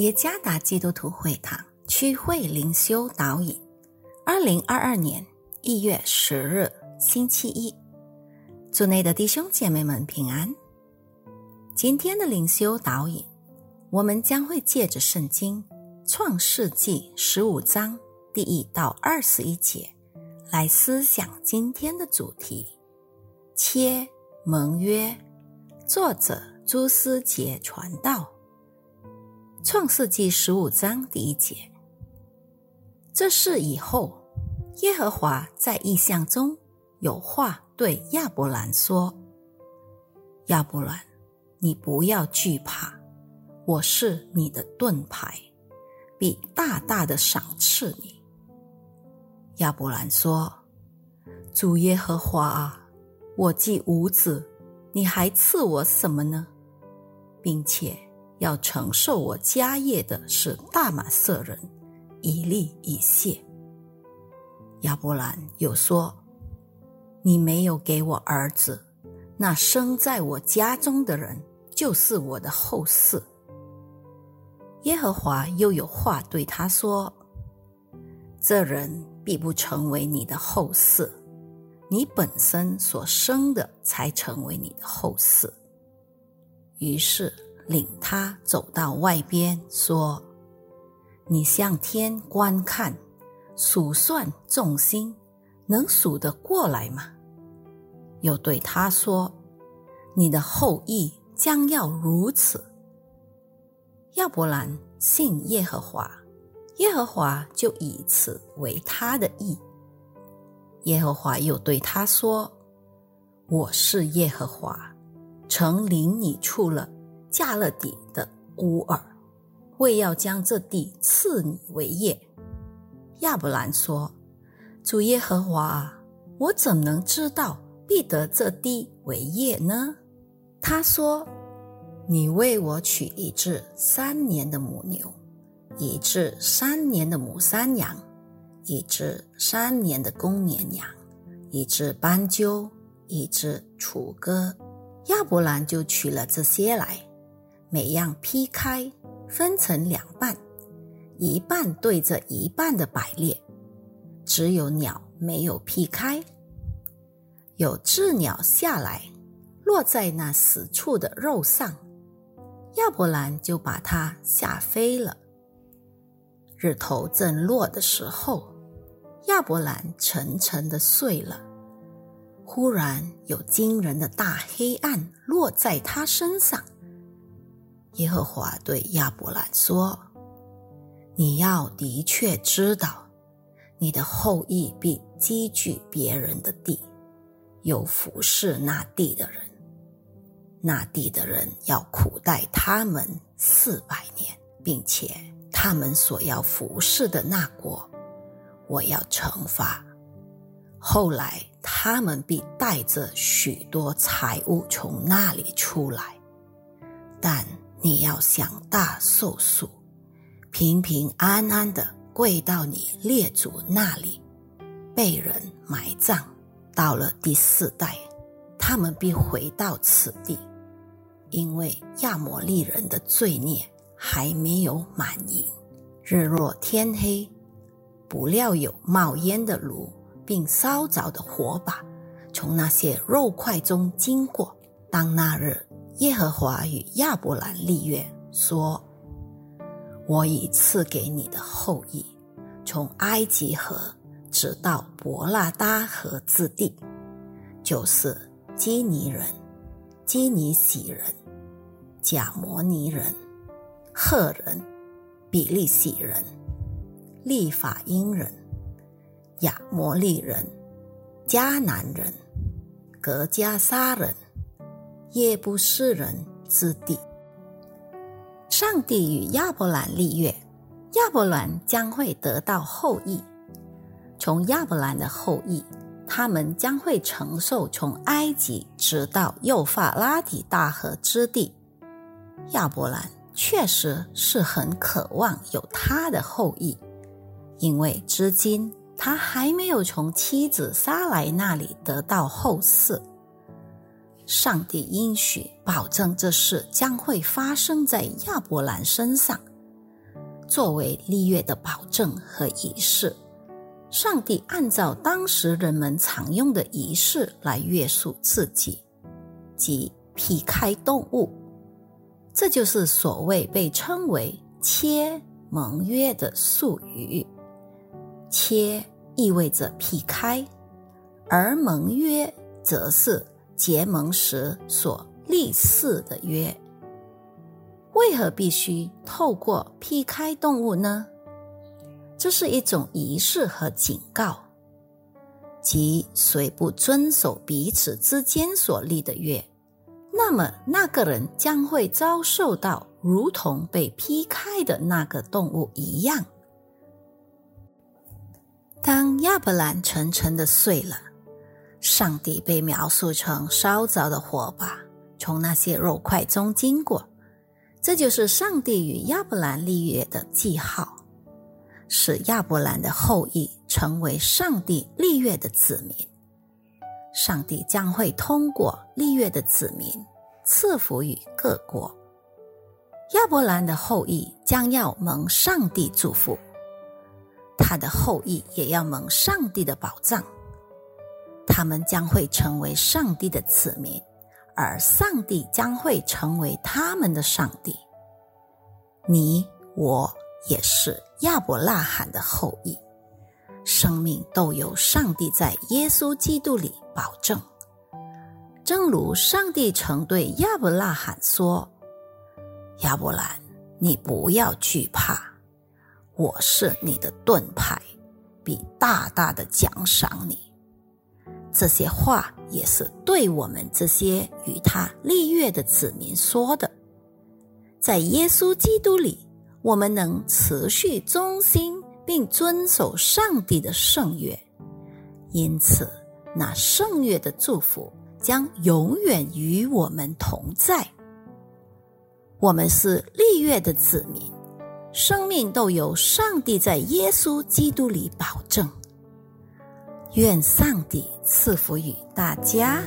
耶加达基督徒会堂区会灵修导引，二零二二年一月十日星期一，主内的弟兄姐妹们平安。今天的灵修导引，我们将会借着圣经创世纪十五章第一到二十一节来思想今天的主题：切盟约。作者朱思杰传道。创世纪十五章第一节，这事以后，耶和华在异象中有话对亚伯兰说：“亚伯兰，你不要惧怕，我是你的盾牌，必大大的赏赐你。”亚伯兰说：“主耶和华啊，我既无子，你还赐我什么呢？并且。”要承受我家业的是大马色人以利以谢。亚伯兰又说：“你没有给我儿子，那生在我家中的人就是我的后嗣。”耶和华又有话对他说：“这人必不成为你的后嗣，你本身所生的才成为你的后嗣。”于是。领他走到外边，说：“你向天观看，数算众星，能数得过来吗？”又对他说：“你的后裔将要如此。”亚伯兰信耶和华，耶和华就以此为他的义。耶和华又对他说：“我是耶和华，曾领你出了。”加勒底的乌尔，为要将这地赐你为业。亚伯兰说：“主耶和华，我怎能知道必得这地为业呢？”他说：“你为我取一只三年的母牛，一只三年的母山羊，一只三年的公绵羊，一只斑鸠，一只雏鸽。”亚伯兰就取了这些来。每样劈开，分成两半，一半对着一半的摆列。只有鸟没有劈开。有只鸟下来，落在那死处的肉上，亚伯兰就把它吓飞了。日头正落的时候，亚伯兰沉沉的睡了。忽然有惊人的大黑暗落在他身上。耶和华对亚伯兰说：“你要的确知道，你的后裔必积聚别人的地，又服侍那地的人。那地的人要苦待他们四百年，并且他们所要服侍的那国，我要惩罚。后来他们必带着许多财物从那里出来，但。”你要享大寿数，平平安安的跪到你列祖那里，被人埋葬。到了第四代，他们必回到此地，因为亚摩利人的罪孽还没有满盈。日落天黑，不料有冒烟的炉，并烧着的火把，从那些肉块中经过。当那日。耶和华与亚伯兰立约说：“我已赐给你的后裔，从埃及河直到伯拉达河之地，就是基尼人、基尼喜人、贾摩尼人、赫人、比利喜人、利法因人、亚摩利人、迦南人、格加沙人。”耶布斯人之地。上帝与亚伯兰立约，亚伯兰将会得到后裔。从亚伯兰的后裔，他们将会承受从埃及直到幼发拉底大河之地。亚伯兰确实是很渴望有他的后裔，因为至今他还没有从妻子撒莱那里得到后嗣。上帝应许保证这事将会发生在亚伯兰身上，作为立约的保证和仪式。上帝按照当时人们常用的仪式来约束自己，即劈开动物。这就是所谓被称为“切盟约”的术语。切意味着劈开，而盟约则是结盟时所立誓的约。为何必须透过劈开动物呢？这是一种仪式和警告，即谁不遵守彼此之间所立的约，那么那个人将会遭受到如同被劈开的那个动物一样。当亚伯兰沉沉的睡了，上帝被描述成烧着的火把从那些肉块中经过，这就是上帝与亚伯兰立约的记号。使亚伯兰的后裔成为上帝立约的子民，上帝将会通过立约的子民赐福于各国。亚伯兰的后裔将要蒙上帝祝福，他的后裔也要蒙上帝的保障。他们将会成为上帝的子民，而上帝将会成为他们的上帝。你我。也是亚伯拉罕的后裔，生命都由上帝在耶稣基督里保证。正如上帝曾对亚伯拉罕说：“亚伯兰，你不要惧怕，我是你的盾牌，必大大的奖赏你。”这些话也是对我们这些与他立约的子民说的，在耶稣基督里。我们能持续忠心并遵守上帝的圣约，因此那圣约的祝福将永远与我们同在。我们是立约的子民，生命都由上帝在耶稣基督里保证。愿上帝赐福于大家。